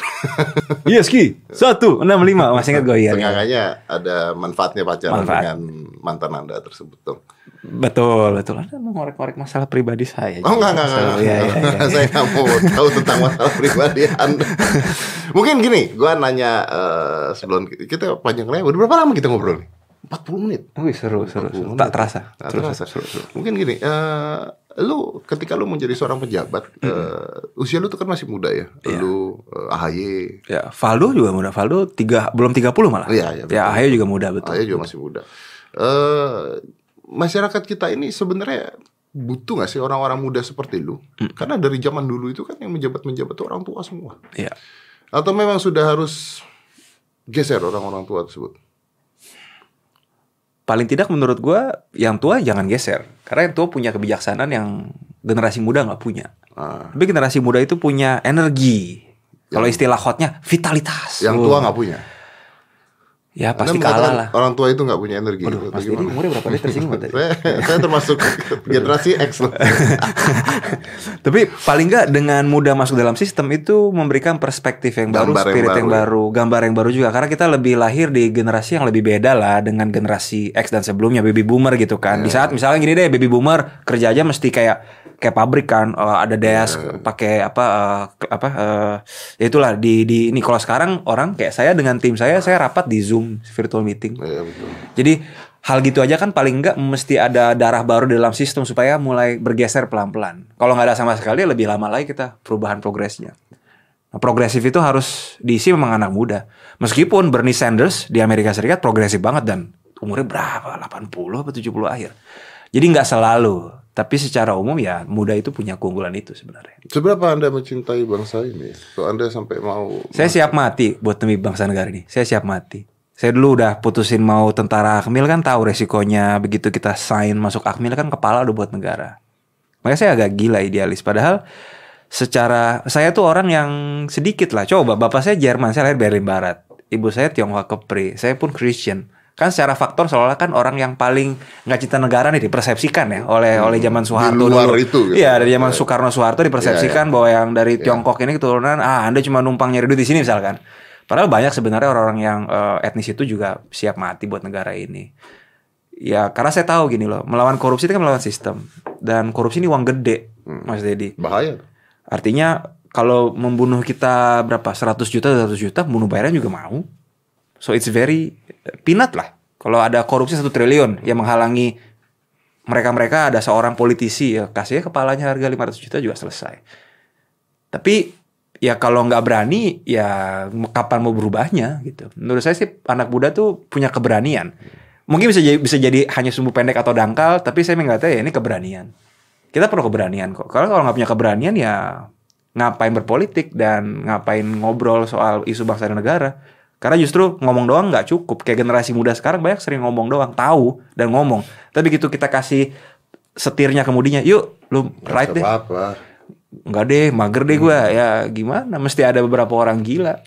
*laughs* ISQ 165 masih ingat gue ya.
Sengaja ada manfaatnya pacaran
Manfaat.
dengan mantan Anda tersebut dong.
Betul, betul. Anda mau ngorek-ngorek masalah pribadi saya.
Oh enggak enggak enggak.
Iya, iya, iya. *laughs*
Saya nggak mau tahu tentang masalah pribadi Anda. *laughs* Mungkin gini, gua nanya eh, sebelum kita panjang lebar. Udah berapa lama kita ngobrol nih? 40 menit.
Wih, seru, seru,
40
seru.
menit.
Tak terasa.
Nggak
Seru,
terasa.
seru, seru.
Mungkin gini, eh, lu ketika lu menjadi seorang pejabat, eh, usia lu tuh kan masih muda ya.
Iya.
Lu eh, AHY,
Ya, Valdo juga muda. Valdo tiga, belum 30 malah.
Iya, iya, betul.
Ya, Ahayo juga muda, betul.
AHY juga masih muda. Eh, masyarakat kita ini sebenarnya butuh gak sih orang-orang muda seperti lu?
Hmm.
Karena dari zaman dulu itu kan yang menjabat-menjabat itu orang tua semua.
Iya.
Atau memang sudah harus geser orang-orang tua tersebut?
Paling tidak menurut gua yang tua jangan geser. Karena yang tua punya kebijaksanaan yang generasi muda nggak punya.
Ah,
Tapi generasi muda itu punya energi. Kalau istilah hotnya vitalitas.
yang tua nggak punya.
Ya
Anda
pasti
mengatakan
kalah lah.
Orang tua itu nggak punya energi.
Waduh, Mas Dedi
gimana?
umurnya berapa dia tersinggung tadi? *laughs*
saya, saya termasuk *laughs* generasi X loh. *laughs*
Tapi paling nggak dengan mudah masuk dalam sistem itu memberikan perspektif yang baru,
Gambar yang
spirit
baru
yang
ya.
baru, gambar yang baru juga. Karena kita lebih lahir di generasi yang lebih beda lah dengan generasi X dan sebelumnya baby boomer gitu kan. Di saat misalnya gini deh, baby boomer kerja aja mesti kayak kayak pabrik kan, eh, ada desk, pakai apa ke- apa eh, ya itulah di di ini kalau sekarang orang kayak saya dengan tim saya saya rapat di Zoom virtual meeting.
Iya betul.
Jadi hal gitu aja kan paling enggak mesti ada darah baru di dalam sistem supaya mulai bergeser pelan-pelan. Kalau nggak ada sama sekali lebih lama lagi kita perubahan progresnya. Nah, progresif itu harus diisi memang anak muda. Meskipun Bernie Sanders di Amerika Serikat progresif banget dan umurnya berapa? 80 atau 70 akhir. Jadi nggak selalu, tapi secara umum ya muda itu punya keunggulan itu sebenarnya.
Seberapa anda mencintai bangsa ini? So anda sampai mau
Saya siap mati buat demi bangsa negara ini. Saya siap mati. Saya dulu udah putusin mau tentara Akmil kan tahu resikonya begitu kita sign masuk Akmil kan kepala udah buat negara. Makanya saya agak gila idealis. Padahal secara saya tuh orang yang sedikit lah. Coba bapak saya Jerman, saya lahir Berlin Barat. Ibu saya Tionghoa Kepri, saya pun Christian. Kan secara faktor seolah kan orang yang paling nggak cinta negara nih dipersepsikan ya oleh oleh zaman Soeharto
luar
dulu.
itu gitu.
Iya, dari zaman Soekarno Soeharto dipersepsikan bahwa yang dari Tiongkok ini keturunan ah Anda cuma numpang nyari duit di sini misalkan. Padahal banyak sebenarnya orang-orang yang eh, etnis itu juga siap mati buat negara ini. Ya karena saya tahu gini loh, melawan korupsi itu kan melawan sistem dan korupsi ini uang gede, Mas Dedi.
bahaya?
Artinya kalau membunuh kita berapa 100 juta 200 juta, bunuh bayaran juga mau. So it's very peanut lah. Kalau ada korupsi satu triliun yang menghalangi mereka-mereka ada seorang politisi ya kasih kepalanya harga 500 juta juga selesai. Tapi ya kalau nggak berani ya kapan mau berubahnya gitu. Menurut saya sih anak muda tuh punya keberanian. Mungkin bisa jadi bisa jadi hanya sumbu pendek atau dangkal, tapi saya mengatakan ya ini keberanian. Kita perlu keberanian kok. Kalau kalau nggak punya keberanian ya ngapain berpolitik dan ngapain ngobrol soal isu bangsa dan negara. Karena justru ngomong doang nggak cukup. Kayak generasi muda sekarang banyak sering ngomong doang, tahu dan ngomong. Tapi begitu kita kasih setirnya kemudinya, yuk lu right deh.
Apa?
Enggak deh, mager deh gua. Ya gimana? Mesti ada beberapa orang gila.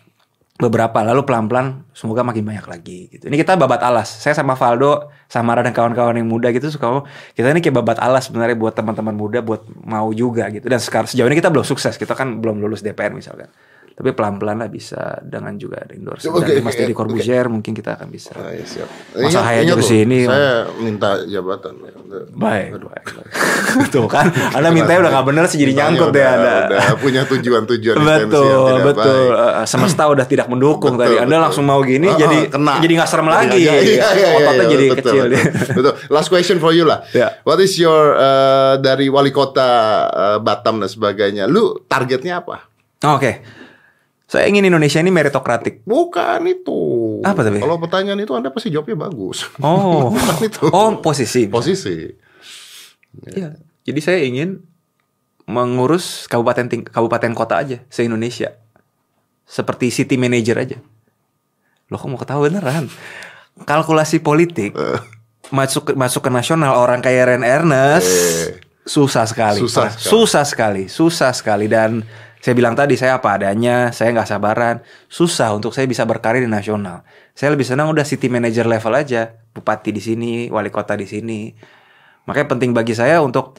Beberapa lalu pelan-pelan semoga makin banyak lagi gitu. Ini kita babat alas. Saya sama Valdo, Samara dan kawan-kawan yang muda gitu suka kita ini kayak babat alas sebenarnya buat teman-teman muda buat mau juga gitu. Dan sekarang sejauh ini kita belum sukses. Kita kan belum lulus DPR misalkan. Tapi pelan-pelan lah bisa dengan juga ada endorse
Oke,
dari Mas Deddy. Corbuzier mungkin kita akan bisa.
Ah, ya, siap.
Masa
Ingat-
Hayat
ingat
jurus
loh,
ini,
Saya minta jabatan. ya.
Baik. *laughs* Tuh kan, Anda mintanya udah gak bener sih jadi nyangkut deh
udah-
Anda.
Udah punya tujuan-tujuan
Betul, betul.
baik.
Eh, semesta udah tidak mendukung
Betul,
tadi. Anda
betul.
langsung mau gini,
ah,
jadi
kena.
jadi nggak serem lagi. *laughs*
Iya, iya, iya,
Ototnya
iya,
jadi
betul,
kecil.
Betul, betul. Last question for you lah.
Ya.
What is your uh, dari wali kota uh, Batam dan sebagainya? Lu targetnya apa?
Oke, Saya ingin Indonesia ini meritokratik.
Bukan itu.
Apa tapi?
Kalau pertanyaan itu Anda pasti jawabnya bagus.
Oh. *laughs*
Bukan itu.
Oh, posisi.
Posisi.
Iya. Jadi saya ingin mengurus kabupaten ting- kabupaten kota aja se Indonesia. Seperti city manager aja. Loh kok mau ketawa beneran? Kalkulasi politik
Eh.
masuk ke, masuk ke nasional orang kayak Ren Ernest
Eh.
susah sekali.
Susah sekali.
susah sekali, susah sekali dan saya bilang tadi saya apa adanya, saya nggak sabaran, susah untuk saya bisa berkarir di nasional. Saya lebih senang udah city manager level aja, bupati di sini, wali kota di sini. Makanya penting bagi saya untuk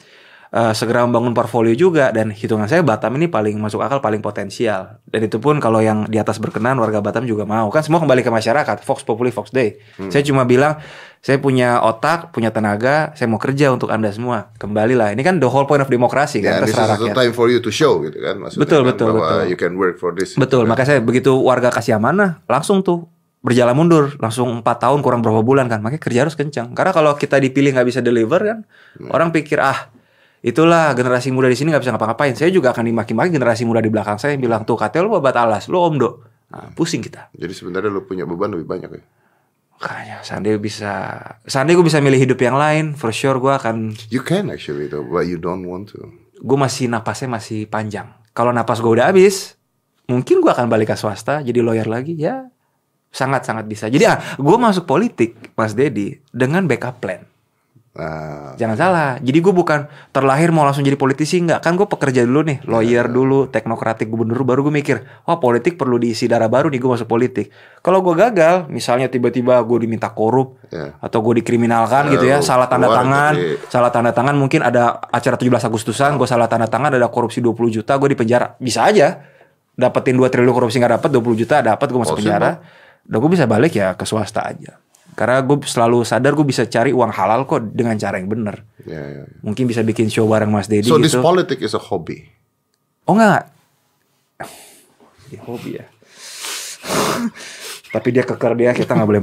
eh, segera membangun portfolio juga dan hitungan saya Batam ini paling masuk akal, paling potensial. Dan itu pun kalau yang di atas berkenan warga Batam juga mau. Kan semua kembali ke masyarakat, Fox Populi Fox Day. Saya cuma bilang saya punya otak, punya tenaga, saya mau kerja untuk Anda semua. Kembalilah. Ini kan the whole point of demokrasi kan,
this
terserah
is the
rakyat.
time for you to show gitu kan maksudnya
Betul,
kan,
betul,
bahwa
betul.
you can work for this.
Betul, makanya saya begitu warga kasih amanah, langsung tuh berjalan mundur, langsung empat tahun kurang berapa bulan kan, makanya kerja harus kencang. Karena kalau kita dipilih nggak bisa deliver kan, orang pikir ah itulah generasi muda di sini nggak bisa ngapa-ngapain. Saya juga akan dimaki-maki generasi muda di belakang saya yang bilang tuh katanya lu babat alas, lu omdo. Nah, pusing kita.
Jadi sebenarnya lu punya beban lebih banyak ya.
Makanya seandainya bisa, seandainya gue bisa milih hidup yang lain, for sure gue akan,
You can actually though, but you don't want to.
gue masih napasnya masih panjang. Kalau napas gue udah habis, mungkin gue akan balik ke swasta, jadi lawyer lagi, ya sangat sangat bisa. Jadi ah, gue masuk politik, Mas Dedi, dengan backup plan.
Nah,
Jangan salah. Jadi gue bukan terlahir mau langsung jadi politisi nggak. Kan gue pekerja dulu nih, lawyer dulu, teknokratik gubernur baru gue mikir, wah politik perlu diisi darah baru nih gue masuk politik. Kalau gue gagal, misalnya tiba-tiba gue diminta korup
Ya.
atau gue dikriminalkan
Ya,
gitu ya, salah tanda tangan,
jadi-
salah tanda tangan mungkin ada acara 17 Agustusan, gue salah tanda tangan ada korupsi 20 juta, gue di penjara. Bisa aja dapetin 2 triliun korupsi nggak dapet 20 juta dapat gue masuk
Possible.
penjara. Udah gue bisa balik ya ke swasta aja. Karena gue selalu sadar gue bisa cari uang halal kok dengan cara yang bener.
ya, ya, ya.
Mungkin bisa bikin show bareng Mas Dedi
So this
gitu.
politics is a hobby.
Oh enggak. Ya, hobi ya. Tapi dia keker dia kita nggak boleh.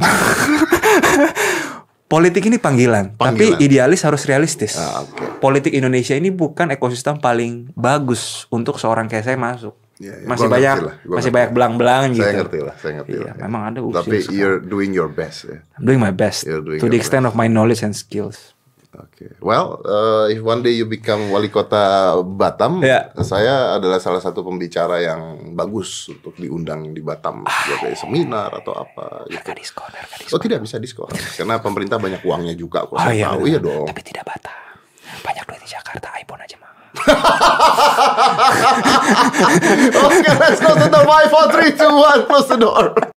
Politik ini panggilan,
Panggilan.
tapi idealis harus realistis.
Ah, oke.
Politik Indonesia ini bukan ekosistem paling bagus untuk seorang kayak saya masuk.
Ya, ya,
masih
gua
banyak
gua
masih banyak
lah.
belang-belang gitu.
Saya ngerti lah, saya ngerti
Iya,
lah. ya.
memang ada usil
Tapi you're doing your best ya.
I'm doing my best
You're doing
to the extent of my knowledge and skills.
Oke. Well, uh, if one day you become wali kota Batam,
Ya.
saya adalah salah satu pembicara yang bagus untuk diundang di Batam sebagai seminar atau apa gitu.
Harga diskon, harga diskon.
Oh tidak bisa diskon karena pemerintah banyak uangnya juga kok.
Oh
saya
iya,
tahu iya dong.
Tapi tidak bata. Banyak duit di Jakarta, iPhone aja mah. *laughs*
Oke, let's go to the Wi-Fi 3, 2, 1, close the door.